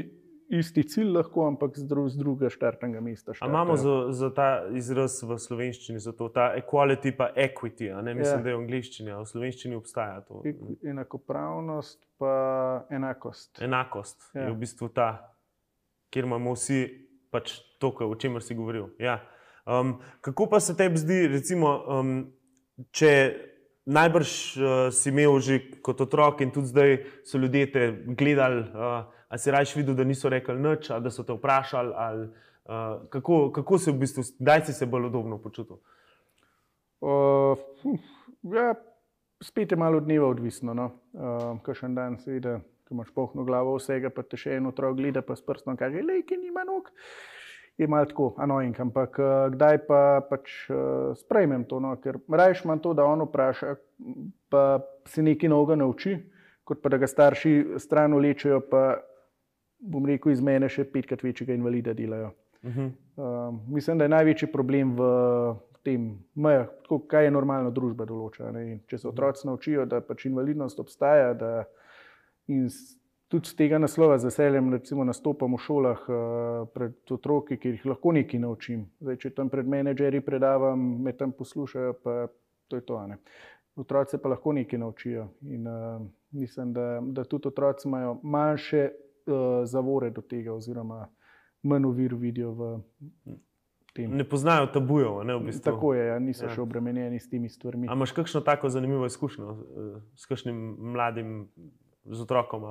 S3: isti cilj, lahko, ampak z, dru, z druge štartnega mesta.
S2: Imamo za, za ta izraz v slovenščini, za to, ta equality pa equity, ne mislim, ja. da je v angliščini, a v slovenščini obstaja to.
S3: Enakopravnost pa enakost.
S2: Enakost ja. je v bistvu ta, kjer imamo vsi pač to, o čemer si govoril. Ja. Um, kako pa se tebi zdi, recimo, um, če najbrž uh, si imel že kot otrok in tudi zdaj so ljudje te gledali. Uh, ali si rajš videl, da niso rekli nič, ali da so te vprašali, ali, uh, kako, kako se v bistvu, kdaj si se bolj udobno počutil?
S3: Uh, ja, spet je malo dneva odvisno. No? Uh, Kaj še en dan se vidi, ko imaš pohno glavo vsega, pa te še eno otrok gleda, pa s prstom kaže, le, ki nima nog. Je malo tako, anojing, ampak uh, kdaj pa pač uh, sprejmem to, no? ker rajš imam to, da on vpraša, pa se nekaj novega nauči, kot pa da ga starši stran ulečejo, pa bom rekel, iz mene še petkrat večjega invalida delajo. Uh -huh. uh, mislim, da je največji problem v tem, mejah, tako, kaj je normalno družba določa. Ne? Če se otroci naučijo, da pač invalidnost obstaja, da in tudi z tega naslova z veseljem recimo, nastopam v šolah uh, pred otroki, ki jih lahko nekaj naučim. Zdaj, če tam pred menedžerji predavam, me tam poslušajo, pa to je to. Ne? Otroci pa lahko nekaj naučijo. In, uh, mislim, da, da tudi otroci imajo manjše uh, zavore do tega, oziroma manj ovir vidijo v tem.
S2: Ne poznajo tabujev, ne v bistvu.
S3: Tako je, ja, niso ja. še obremenjeni s temi stvarmi.
S2: Ali imaš kakšno tako zanimivo izkušnjo s kakšnim mladim, z otrokom?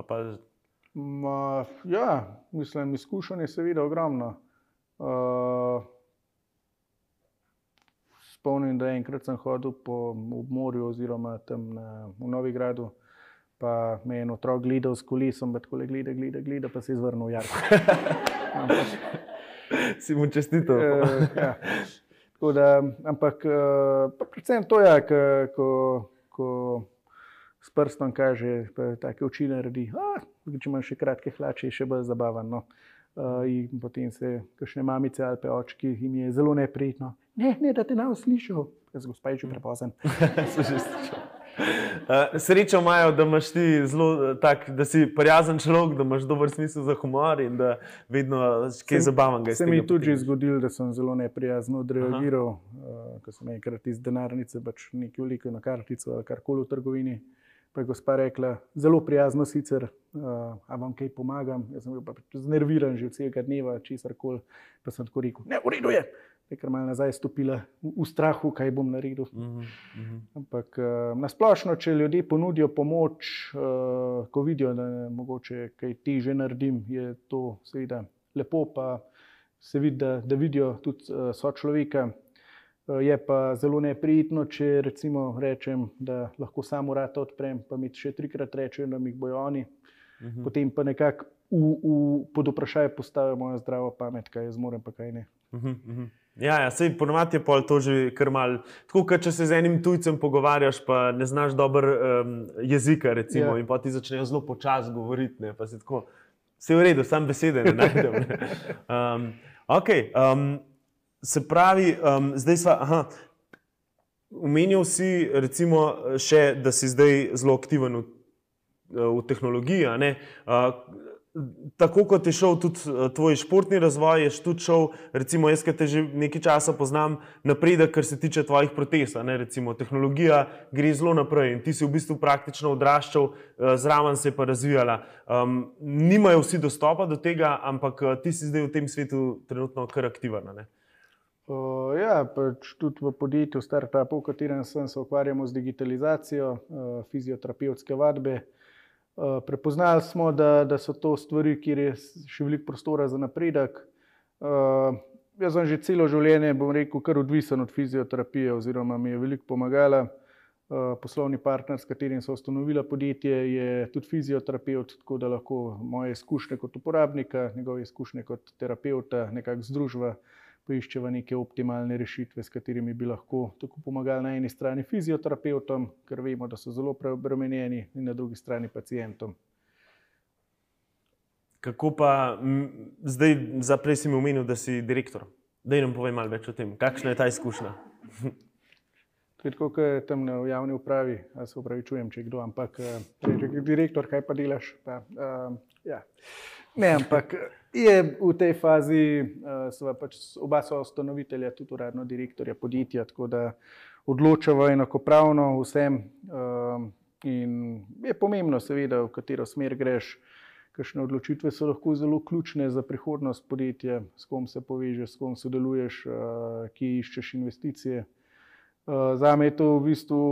S3: Ma, ja, mislim, izkušenj je seveda ogromno. Uh, spomnim, da enkrat sem hodil po morju, oziroma tam na, v Novi Gradu pa me je en otrok gledal s kolesom, pa tako le gleda, gleda, gleda, pa se je zvrnil v jarko.
S2: si mu čestito.
S3: uh, ja. da, ampak uh, predvsem to je, ja, ko, ko s prstom kaže, da take oči naredi. Ah, če imaš še kratke hlače, je še bolj zabavno. Uh, in potem se, kakšne mamice ali pa očki, jim je zelo neprijetno. Ne, ne, da te ne uslišijo, jaz gospod je že prepozen.
S2: Uh, srečo imajo, da imaš ti zelo tak, da si prijazen človek, da imaš dober smisel za humor in da vedno kaj zabavnega.
S3: Se mi je tudi zgodilo, da sem zelo neprijazno odreagiral, uh, ko sem enkrat iz denarnice pač nekaj veliko na kartico ali karkoli v trgovini. Pa je gospa rekla, zelo prijazno sicer, uh, a vam kaj pomagam. Jaz sem bil pač znerviran že od celega dneva, česar koli. Pa sem tako rekel, ne, v redu je je kar malo nazaj stopila v, v strahu, kaj bom naredil. Uh -huh, uh -huh. Ampak uh, eh, nasplošno, če ljudje ponudijo pomoč, uh, ko vidijo, da je mogoče kaj teže naredim, je to seveda lepo, pa se vidi, da, da vidijo tudi uh, so človeka. Uh, je pa zelo neprijetno, če recimo rečem, da lahko samo rata odprem, pa mi še trikrat rečejo, da mi bojo oni. Uh -huh. Potem pa nekako pod vprašanje postavijo moja zdrava pamet, kaj jaz zmorem, pa kaj ne. Uh -huh, uh
S2: -huh. Ja, ja sej ponovadi je pol to že kar mal. Tako, če se z enim tujcem pogovarjaš, pa ne znaš dobro um, jezika, recimo, ja. in pa ti začnejo zelo počasi govoriti, ne, pa se tako, vse v redu, sam besede ne najdem. Ne. Um, okay, um, se pravi, um, zdaj smo. Umenil si, recimo, še, da si zdaj zelo aktiven v, v tehnologiji. Uh, tako kot je šel tudi eh, tvoj športni razvoj, je tudi šel, recimo, jaz, ki te že nekaj časa poznam, napredek, kar se tiče tvojih protez. Recimo, tehnologija gre zelo naprej in ti si v bistvu praktično odraščal, eh, zraven se je pa razvijala. Um, nimajo vsi dostopa do tega, ampak eh, ti si zdaj v tem svetu trenutno kar aktiven.
S3: Uh, ja, pač tudi v podjetju, startupu, v katerem sem, se ukvarjamo z digitalizacijo, uh, fizioterapevtske vadbe. Eh, prepoznali smo, da, da so to stvari, kjer je še veliko prostora za napredek. Uh, jaz sem že celo življenje, bom rekel, kar odvisen od fizioterapije, oziroma mi je veliko pomagala. Uh, poslovni partner, s katerim so ustanovila podjetje, je tudi fizioterapeut, tako da lahko moje izkušnje kot uporabnika, njegove izkušnje kot terapeuta nekako združva poiščeva neke optimalne rešitve, s katerimi bi lahko tako pomagali na eni strani fizioterapeutom, ker vemo, da so zelo preobremenjeni, in na drugi strani pacijentom.
S2: Kako pa zdaj, za prej si mi omenil, da si direktor? Da nam povej malo več o tem, kakšna je ta izkušnja.
S3: To je tako, kot je tam v javni upravi, se upravičujem, če kdo, ampak eh, če je direktor, kaj pa delaš? Pa, uh, ja. Ne, ampak je v tej fazi, uh, pač oba so ustanovitelja, tudi uradno direktorja podjetja, tako da odločamo enakopravno vsem. Uh, in je pomembno, seveda, v katero smer greš. Kakšne odločitve so lahko zelo ključne za prihodnost podjetja, s kom se povežeš, s kom sodeluješ, uh, ki iščeš investicije. Za me je to v bistvu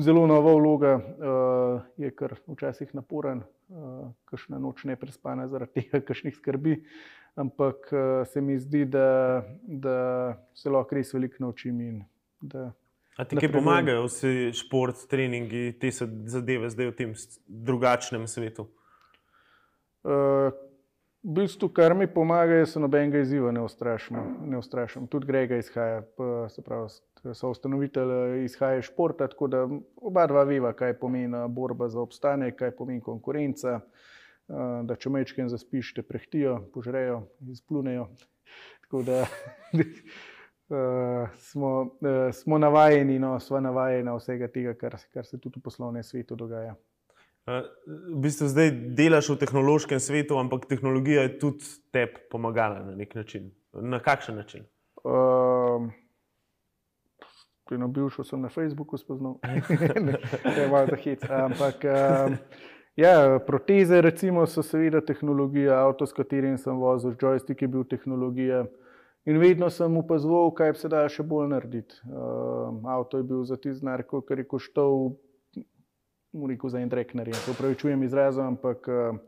S3: zelo nova vloga, uh, je kar včasih naporen, uh, kakšna noč ne prespana zaradi tega, kakšnih skrbi. Ampak uh, se mi zdi, da, da se lahko res veliko naučim.
S2: A ti kaj pomagajo vsi šport, treningi, te zadeve zdaj v tem drugačnem svetu?
S3: Uh, v bistvu, kar mi pomaga, je, da se nobenega izziva ne ustrašim. Tudi Grega izhaja, pa, se pravi, so ustanovitelj izhaja iz športa, tako da oba dva veva, kaj pomeni borba za obstanek, kaj pomeni konkurenca. Da če mečke zaspiš, te prehtijo, požrejo, izplunejo. Tako da smo, smo navajeni, no, smo navajeni na vsega tega, kar, kar se tudi v poslovnem svetu dogaja.
S2: V bistvu zdaj delaš v tehnološkem svetu, ampak tehnologija je tudi tebi pomagala na nek način. Na kakšen način? Uh,
S3: Eno bivšo sem na Facebooku spoznal, ne je malo za hit. Ampak um, ja, proteze, recimo, so seveda tehnologija, avto, s katerim sem vozil, joystick je bil tehnologija. In vedno sem opazoval, kaj se da še bolj narediti. Um, avto je bil za ti znak, ker je koštal, mu rekel za en rekner. Se upravičujem izrazom, ampak uh,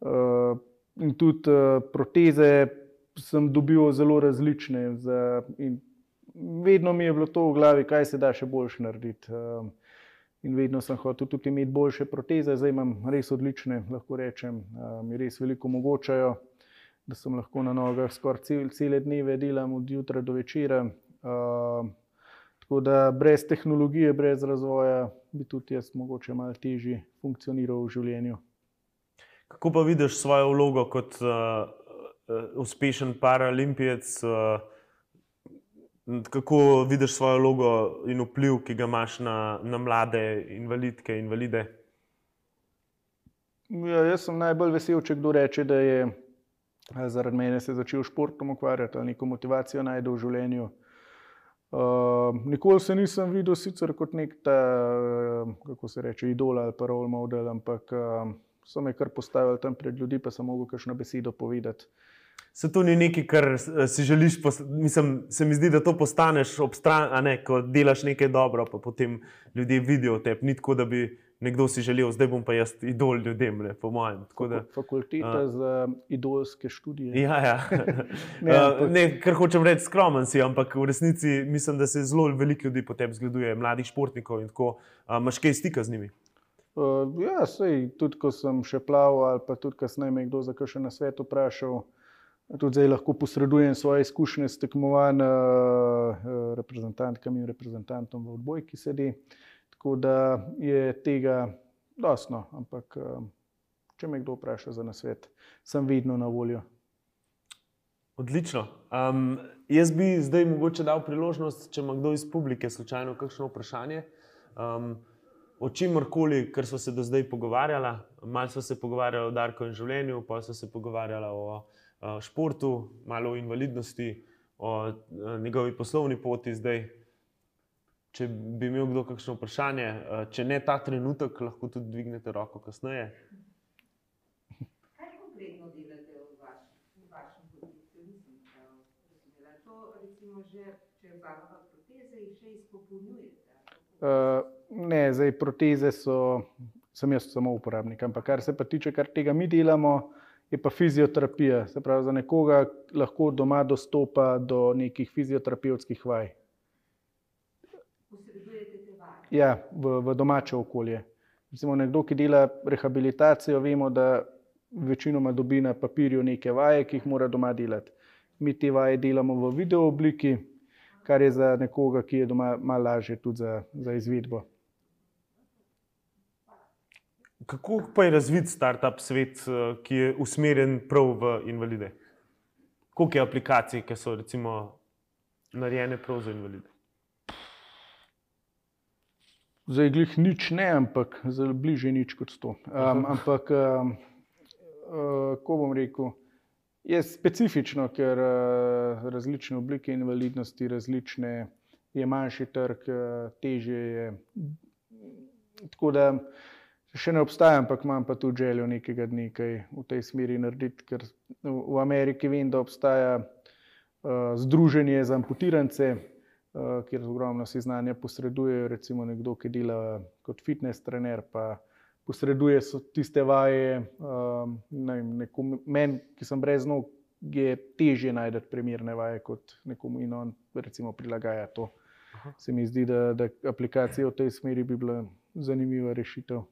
S3: uh, in tudi uh, proteze sem dobil zelo različne. Za, vedno mi je bilo to v glavi, kaj se da še boljše narediti. Um, in vedno sem hotel tudi imeti boljše proteze, zdaj imam res odlične, lahko rečem, um, mi res veliko omogočajo, da sem lahko na nogah skoraj cel, cele dneve delam od jutra do večera. Um, tako da brez tehnologije, brez razvoja bi tudi jaz mogoče malo težje funkcioniral v življenju.
S2: Kako pa vidiš svojo vlogo kot uh, uspešen paralimpijec? Uh, Kako vidiš svojo vlogo in vpliv, ki ga imaš na, na mlade invalidke in invalide?
S3: Ja, jaz sem najbolj vesel, če kdo reče, da je zaradi mene se začel športom ukvarjati ali neko motivacijo najde v življenju. Uh, nikoli se nisem videl sicer kot nek ta, kako se reče, idol ali pa role model, ampak uh, so me kar postavili tam pred ljudi, pa sem mogel kakšno besedo povedati.
S2: Se to ni nekaj, kar si želiš, mislim, se mi zdi, da to postaneš ob strani, ko delaš nekaj dobro, pa potem ljudje vidijo te. Ni tako, da bi nekdo si želel, zdaj bom pa jaz idol ljudem, ne, po mojem.
S3: Da, Fakulteta uh, za idolske študije.
S2: Ja, ja. ne, ampak... ne, kar hočem reči, skromen si, ampak v resnici mislim, da se zelo veliko ljudi po tebi zgleduje, mladih športnikov in tako. Imaš kaj stika z njimi?
S3: Uh, ja, sej, tudi ko sem še plaval, ali pa tudi kasneje me kdo za kaj še na svetu vprašal. Tudi zdaj lahko posredujem svoje izkušnje s tekmovanjem uh, reprezentantkam in reprezentantom v odbojki sedi. Uh, Tako da je tega dosno, ampak eh, če me kdo vpraša za nasvet, sem vedno na voljo.
S2: Odlično. Um, jaz bi zdaj mogoče dal priložnost, če ima kdo iz publike slučajno kakšno vprašanje. Um, o čemorkoli, kar smo se do zdaj pogovarjali, malo smo se pogovarjali o Darku in življenju, pa smo se pogovarjali o, o športu, malo o invalidnosti, o, o eh, njegovi poslovni poti zdaj če bi imel kdo kakšno vprašanje, eh, če ne ta trenutek, lahko tudi dvignete roko kasneje.
S1: Kaj konkretno delate v vašem podjetju? Mislim, da to, recimo, že, če vzamete proteze, jih še izpopolnjujete?
S3: Uh, ne, zdaj proteze so, sem jaz samo uporabnik, ampak kar se pa tiče, kar tega mi delamo, je pa fizioterapija. Se pravi, za nekoga lahko doma dostopa do nekih fizioterapevtskih vaj ja, v, v domače okolje. Recimo nekdo, ki dela rehabilitacijo, vemo, da večinoma dobi na papirju neke vaje, ki jih mora doma delati. Mi te vaje delamo v video obliki, kar je za nekoga, ki je doma malo lažje tudi za, za izvedbo.
S2: Kako pa je razvit startup svet, eh, ki je usmerjen prav v invalide? Koliko je aplikacij, ki so recimo narejene prav za invalide?
S3: Zdaj, glih nič ne, ampak zelo bliže nič kot to. Um, ampak, um, uh, ko bom rekel, je specifično, ker uh, različne oblike invalidnosti, različne je manjši trg, uh, teže je. Tako da še ne obstaja, ampak imam pa tudi željo nekega dne kaj v tej smeri narediti, ker v Ameriki vem, da obstaja uh, združenje za amputirance. Eh, kjer ogromno si znanja posredujejo. Recimo nekdo, ki dela kot fitness trener, pa posreduje tiste vaje. Eh, Meni, ki sem brez nog, je težje najti primerne vaje kot nekomu in on recimo prilagaja to. Aha. Se mi zdi, da, da aplikacija v tej smeri bi bila zanimiva rešitev.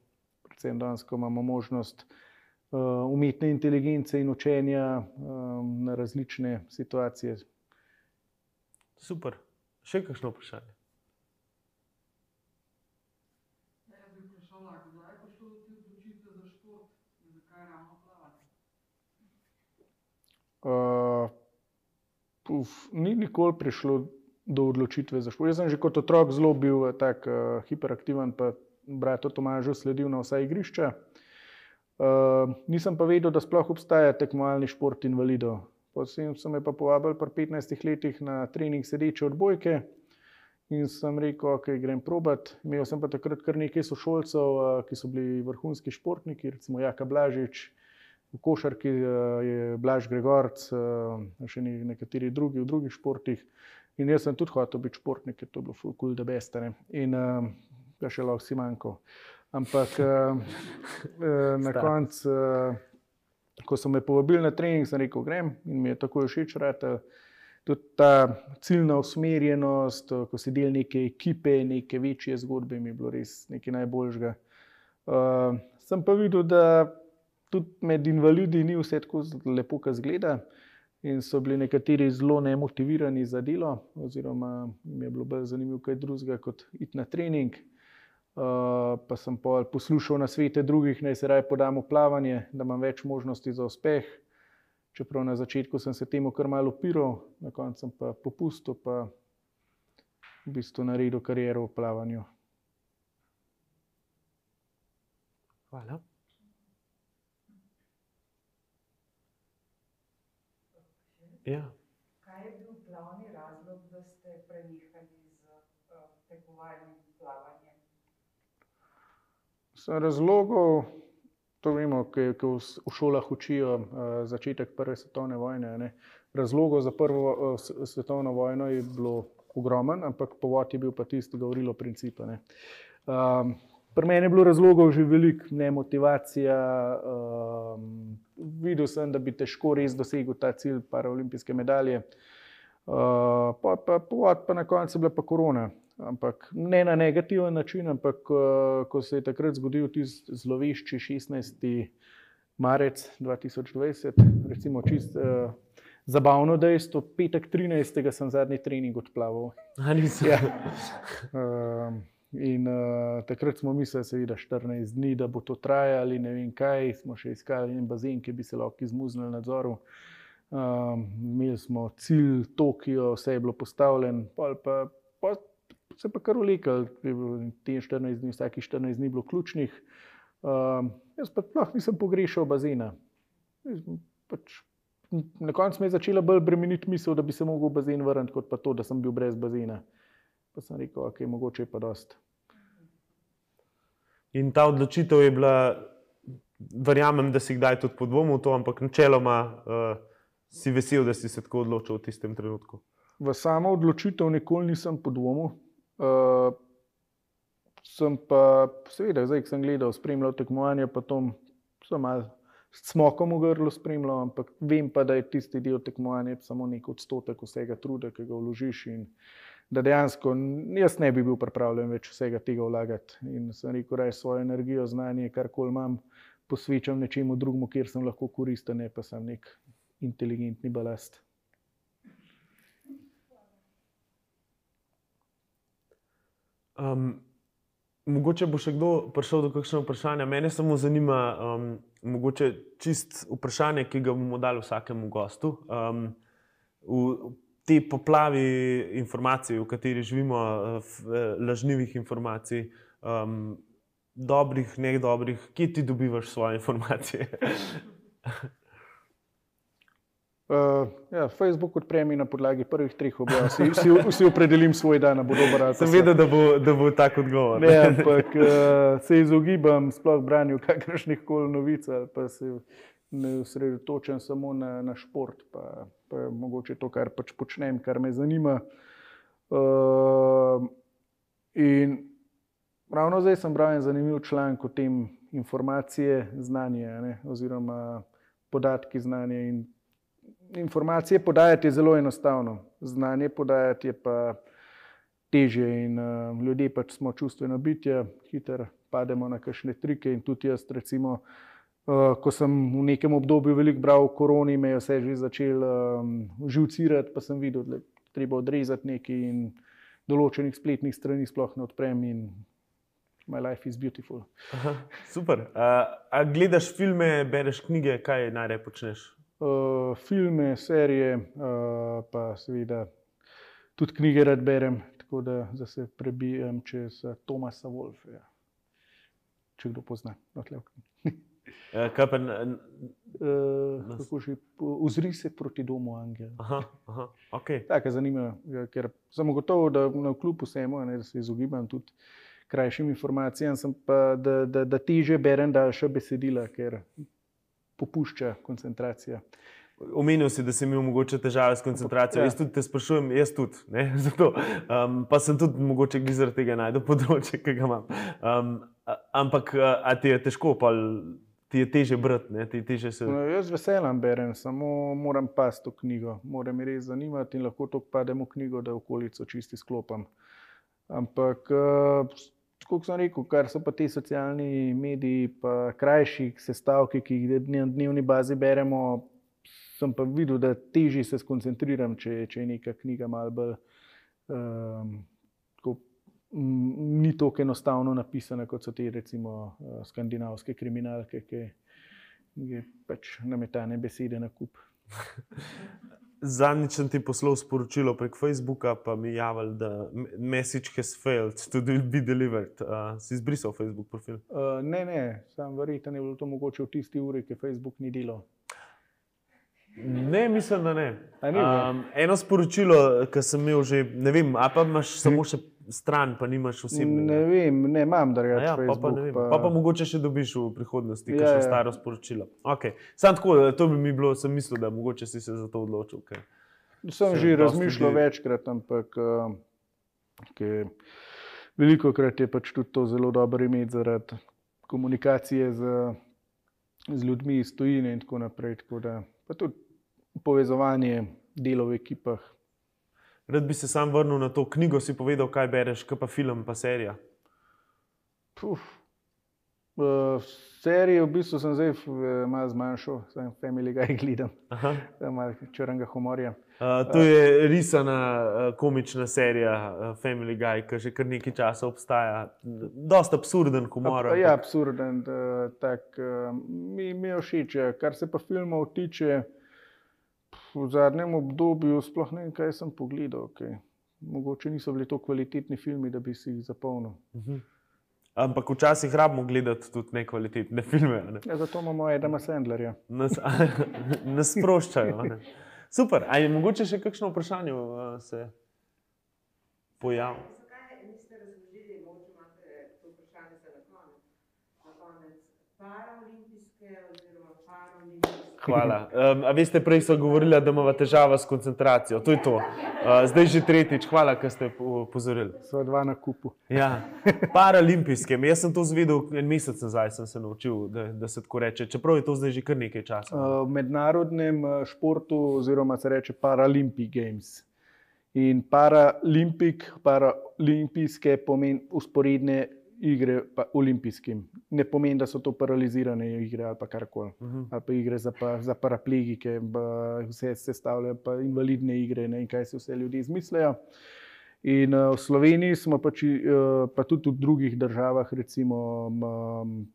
S3: Predvsem danes, ko imamo možnost uh, umetne inteligence in učenja um, na različne situacije.
S2: Super. Še kakšno vprašanje?
S3: Uh, uf, ni nikoli prišlo do odločitve za šport. Jaz sem že kot otrok zelo bil eh, tak, uh, hiperaktiven, pa bratu Tomažu sledil na vsa igrišča. Uh, nisem pa vedel, da sploh obstaja tekmovalni šport invalidov. Potem so me pa povabili pri 15 letih na trening sedeče odbojke in sem rekel, ok, grem probat. Imel sem pa takrat kar nekaj sošolcev, ki so bili vrhunski športniki, recimo Jaka Blažič, v košarki je Blaž Gregorc, še nekateri drugi v drugih športih. In jaz sem tudi hotel biti športnik, ker to je bilo full cool, da beste. Ne? In ga še lahko si manjko. Ampak na koncu ko so me povabili na trening, sem rekel, grem in mi je tako všeč. Tudi ta ciljna usmerjenost, ko si del neke ekipe, neke večje zgodbe, mi je bilo res nekaj najboljžga. Uh, sem pa videl, da tudi med invalidi ni vse tako lepo, kot zgleda. In so bili nekateri zelo nemotivirani za delo, oziroma jim je bilo bolj zanimivo kaj drugega kot iti na trening. Eh, pa sem poslušal na svete drugih, naj se raje podam v plavanje, da imam več možnosti za uspeh. Čeprav na začetku sem se temu kar malo upiral, na koncu pa popustil, pa v bistvu naredil kariero v plavanju.
S2: Hvala. Ja.
S1: Kaj je bil glavni razlog, da ste prenehali z uh, tekmovalnim plavanjem?
S3: Razlogov, to vemo, ki v šolah učijo uh, začetek Prve svetovne vojne. Ne. Razlogov za Prvo uh, svetovno vojno je bilo ogromen, ampak povod je bil pa tisti, da govorilo principe. Um, Pri meni je bilo razlogov že veliko, ne motivacija. Um, videl sem, da bi težko res dosegel ta cilj, paraolimpijske medalje. Uh, pa, pa, povod, pa na koncu je bila pa korona. Ampak ne na negativen način, ampak uh, ko se je takrat zgodil tisti zlovešči 16. marec 2020, recimo čist. Uh, Zabavno dejstvo, petek 13. sem zadnji trening odplaval.
S2: Ja.
S3: Um, In uh, takrat smo mislili, seveda, 14 dni, da bo to trajalo, ne vem kaj. Smo še iskali en bazen, ki bi se lahko izmuznil nadzoru. Um, imeli smo cilj Tokio, vse je bilo postavljeno, pa se pa kar ulikal, te 14 dni, vsake 14 dni bilo ključnih. Um, jaz pa sploh nisem pogrešal bazena. Pač, na koncu me je začela bolj bremeniti misel, da bi se lahko v bazen vrnil, kot pa to, da sem bil brez bazena. Pa sem rekel, da okay, je mogoče pa dost.
S2: In ta odločitev je bila, verjamem, da si kdaj tudi podvomil to, ampak načeloma uh, si vesel, da si se tako odločil v tistem trenutku.
S3: V samo odločitev nikoli nisem podvomil. Uh, sem pa, seveda, zdaj sem gledal, spremljal tekmovanje, pa to sem malo smokom v grlu spremljal, ampak vem pa, da je tisti del tekmovanja samo nek odstotek vsega truda, ki ga vložiš. In, da dejansko jaz ne bi bil pripravljen več vsega tega vlagati. In sem rekel, da je svojo energijo, znanje, karkoli imam, posvečam nečemu drugemu, kjer sem lahko koristen, ne pa sem nek inteligentni balast.
S2: Um, mogoče bo še kdo prišel do kakšnega vprašanja. Mene samo zanima, um, mogoče čist vprašanje, ki ga bomo dali vsakemu gostu. Um, v, te poplavi informacij, v kateri živimo, eh, lažnivih informacij, um, dobrih, ne dobrih, kje ti dobivaš svoje informacije?
S3: Uh, ja, Facebook odpremi na podlagi prvih treh objav, vsi, vsi, vsi opredelim svoj dan, da bo dober ali
S2: ne. Sem vedel, da bo, da bo tak odgovor.
S3: Ne, ampak uh, se izogibam sploh branju kakršnih koli novic, pa se ne osredotočam samo na, na šport. Pa, pa mogoče to, kar pač počnem, kar me zanima. Uh, in ravno zdaj sem bral en zanimiv članek o tem, informacije, znanje, ne, oziroma podatki, znanje. In informacije podajati je zelo enostavno, znanje podajati je pa teže. In uh, ljudje pač smo čustveno bitje, hitro pademo na kakšne trike. In tudi jaz, recimo. Uh, ko sem v nekem obdobju veliko bral o koroni, me je vse že začel um, živcirati, pa sem videl, da je treba odrezati nekaj in določenih spletnih strani sploh ne odprem. My life is beautiful.
S2: Aha, super. Uh, a gledaš filme, bereš knjige, kaj najraje počneš?
S3: Uh, filme, serije, uh, pa seveda tudi knjige rad berem, tako da se prebijem čez Tomasa Wolfa. Če kdo pozna, odlevk.
S2: Ja, kaj pa
S3: uh, kako že ozri se proti domu Angela.
S2: Aha, aha, okay.
S3: Tako je zanimivo, ja, ker sem gotovo, da na kljub vsemu, ne, da se izogibam tudi krajšim informacijam, pa, da, da, da teže berem daljša besedila, ker popušča koncentracija.
S2: Omenil si, da si imel mogoče težave s koncentracijo. Ja. Jaz tudi te sprašujem, jaz tudi. Um, pa sem tudi mogoče zaradi tega najdel področje, ki ga imam. Um, ampak a ti je težko? Pa, ti je teže brati. Se...
S3: No, jaz veselim berem, samo moram pasti v knjigo. Moram me res zanimati in lahko to padem v knjigo, da okolico čisti sklopam. Ampak, uh, kot sem rekel, kar so pa ti socialni mediji, pa krajši sestavki, ki jih na dnevni bazi beremo, sem pa videl, da težje se skoncentriram, če, če je neka knjiga malo bolj. Um, ni tako enostavno napisane, kot so te, recimo, uh, skandinavske kriminalke, ki je pač nametane besede na kup.
S2: Zadnjič sem ti poslal sporočilo prek Facebooka, pa mi je javil, da message has failed to be delivered. Uh, si izbrisal Facebook profil?
S3: Uh, ne, ne, sam verjetno je bilo to mogoče v tisti uri, ki Facebook ni delal.
S2: Ne, mislim, da ne. Um, eno sporočilo, ki sem imel že, ne vem, a pa imaš samo še stran, pa nimaš osebno.
S3: Ne vem, ne imam, rečem.
S2: Ja, pa, pa, pa... pa pa mogoče še dobiš v prihodnosti, ja, še ja. staro sporočilo. Okay. Sam tako, to bi mi bilo, sem mislil, da mogoče si se za to odločil. Okay.
S3: Sem že razmišljal bi... večkrat, ampak okay. veliko krat je pač tudi to zelo dobro imeti zaradi komunikacije z, z ljudmi iz tujine in tako naprej. Tako da, pa tudi povezovanje delo v ekipah.
S2: Rad bi se sam vrnil na to knjigo, si povedal, kaj bereš, kaj pa film, pa serija.
S3: Uf. Uh, serijo v bistvu sem zdaj malo zmanjšal, sem Family Guy gledam, malo črnega humorja.
S2: Uh, to je risana uh, komična serija uh, Family Guy, ki že kar nekaj časa obstaja. Dosta absurden humor.
S3: Ja, absurden. Tak, mi, mi je všeč, kar se pa filmov tiče v zadnjem obdobju sploh ne vem, kaj sem pogledal. Okay. Mogoče niso bili to kvalitetni filmi, da bi si jih zapolnil. Uh mhm. -huh.
S2: Ampak včasih rabimo gledati tudi nekvalitetne filme. Ne?
S3: Ja, zato imamo Edema Sandlerja.
S2: Nas, nas sproščajo. Ne? Super. Ali je mogoče še kakšno vprašanje uh, se pojaviti?
S1: Zakaj niste razložili, mogoče imate to vprašanje za na konec? Na konec paraolimpijske oziroma paraolimpijske.
S2: Hvala. Um, a veste, prej so govorili, da imamo težave s koncentracijo. To je to. Uh, zdaj že tretjič. Hvala, da ste upozorili.
S3: So dva na kupu.
S2: Ja. Paralimpijske. Jaz sem to zvedel en mesec nazaj, sem se naučil, da, da se tako reče. Čeprav je to zdaj že kar nekaj časa.
S3: Uh, v mednarodnem športu, oziroma se reče Paralympic Games. In paralimpik, paralimpijske pomeni usporedne igre olimpijskim. Ne pomeni, da so to paralizirane igre ali karkoli. Uh mhm. -huh. Ali pa igre za, pa, za paraplegike, pa vse se stavljajo, pa invalidne igre ne, in kaj se vse ljudi izmislijo. In uh, v Sloveniji smo pač, uh, pa tudi v drugih državah, recimo um,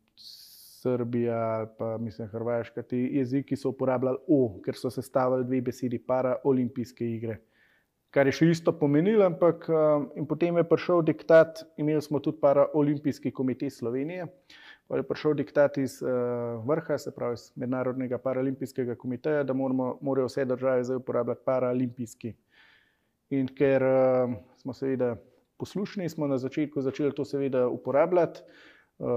S3: Srbija, pa mislim Hrvaška, ti jeziki so uporabljali O, ker so sestavljali dve besedi, para olimpijske igre kar je še isto pomenilo, ampak uh, potem je prišel diktat, imeli smo tudi paraolimpijski komitej Slovenije, pa je prišel diktat iz uh, vrha, se pravi iz Mednarodnega paraolimpijskega komiteja, da moramo, morajo vse države zdaj uporabljati paraolimpijski. In ker uh, smo seveda poslušni, smo na začetku začeli to seveda uporabljati. Uh,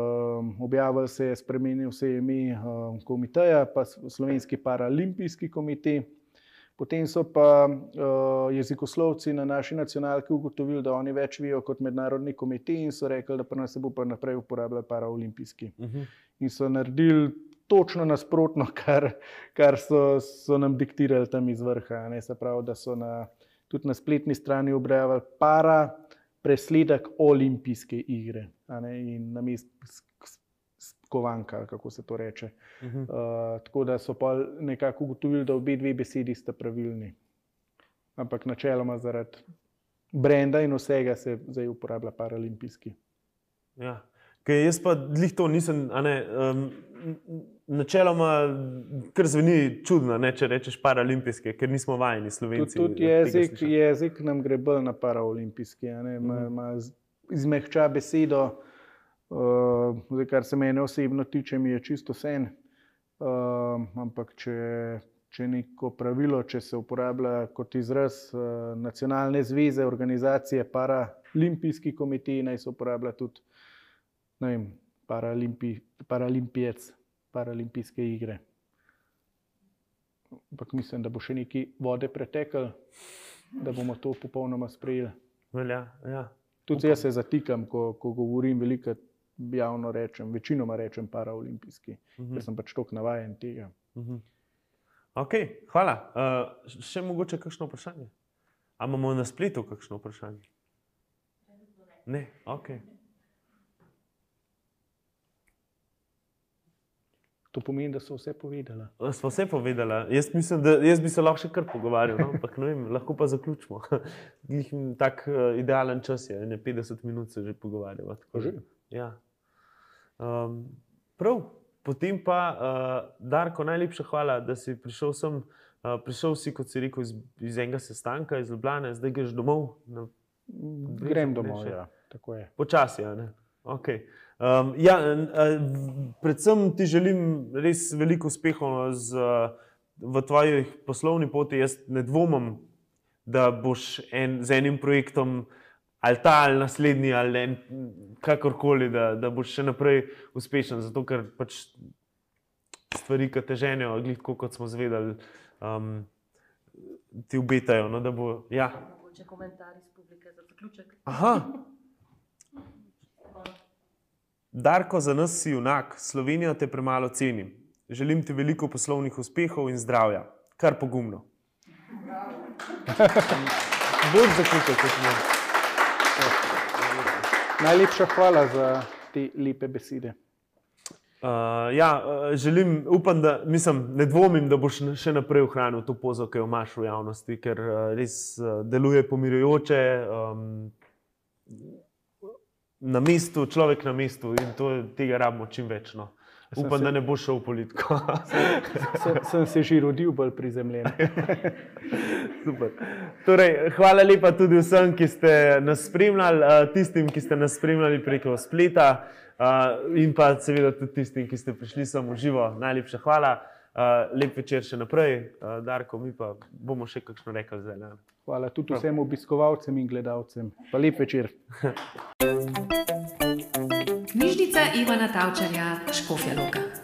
S3: objavil se je, spremenil se je ime uh, komiteja, pa Slovenski paraolimpijski komitej. Potem so pa uh, jezikoslovci na naši nacionalki ugotovili, da oni več vijo kot mednarodni komitej in so rekli, da pa nas bo pa naprej uporabljal paraolimpijski. Uh mhm. -huh. In so naredili točno nasprotno, kar, kar so, so nam diktirali tam iz vrha. Ne? Se pravi, da so na, tudi na spletni strani objavili para presledek olimpijske igre. In na mestu kovanka, kako se to reče. Uh -huh. uh, tako da so pa nekako ugotovili, da obe dve besedi sta pravilni. Ampak načeloma zaradi brenda in vsega se zdaj uporablja paralimpijski.
S2: Ja. Kaj jaz pa dlih to nisem, ne, um, načeloma, kar zveni čudno, ne, če rečeš paralimpijske, ker nismo vajeni slovenci.
S3: Tudi jezik, jezik nam gre bolj na paralimpijski, ima uh -huh. izmehča besedo. Uh, zdaj, kar se mene osebno tiče, mi je čisto vse. Uh, ampak, če, če neko pravilo, če se uporablja kot izraz uh, nacionalne zveze, organizacije, paralimpijski komitej, naj se uporablja tudi vem, paralimpi, paralimpijec, paralimpijske igre. Ampak mislim, da bo še nekaj vode preteklo, da bomo to popolnoma sprejeli.
S2: Velja, ja.
S3: Tudi jaz se zatikam, ko, ko govorim veliko javno rečem, večinoma rečem paraolimpijski, uh -huh. ker sem pač tako navaden tega. Uh -huh.
S2: okay, hvala. Uh, še mogoče kakšno vprašanje? Ali imamo na spletu kakšno vprašanje? Ne, ok.
S3: To pomeni, da so vse povedali.
S2: Smo vse povedali. Jaz, mislim, da, jaz bi se lahko še kar pogovarjal, no? ampak vem, lahko pa zaključimo. Tak uh, idealen čas je, ne 50 minut se že pogovarjamo. Ja. Um, prav, potem pa, uh, Darko, najlepša hvala, da si prišel sem. Uh, prišel si, kot si rekel, iz, iz enega sestanka, iz Ljubljana, zdaj greš domov. Na,
S3: Grem domov, ja, tako je.
S2: Počasi, ja. Okay. Um, ja, predvsem ti želim res veliko uspehov v tvoji poslovni poti. Jaz ne dvomim, da boš en, z enim projektom ali ta ali naslednji ali en, kakorkoli, da, da boš še naprej uspešen. Zato, ker pač stvari, ki te ženijo, gledko, kot smo zvedali, um, ti obetajo. No, bo, ja.
S4: Če komentarji iz publike za zaključek.
S2: Aha. Darko, za nas si junak, Slovenijo te premalo cenim. Želim ti veliko poslovnih uspehov in zdravja, kar pogumno. Bolj zaključek, kot smo.
S3: Najlepša hvala za te lepe besede.
S2: Uh, ja, uh, želim, upam, da mislim, ne dvomim, da boš še naprej ohranil to pozo, ki jo imaš v javnosti, ker uh, res uh, deluje pomirjujoče. Um, na mestu, človek na mestu in to, tega rabimo čim več. No. Upam, se, da ne bo šel v politiko.
S3: sem, sem se že rodil bolj prizemljen.
S2: torej, hvala lepa tudi vsem, ki ste nas spremljali, tistim, ki ste nas spremljali preko spleta, in pa seveda tudi tistim, ki ste prišli sem v živo. Najlepša hvala. Lep večer še naprej, Darko, mi pa bomo še kakšno rekli zdaj. Ne?
S3: Hvala tudi vsem obiskovalcem in gledalcem. Pa lep večer.
S5: Knjižnica Ivana Tavčarja, Škofja Loka.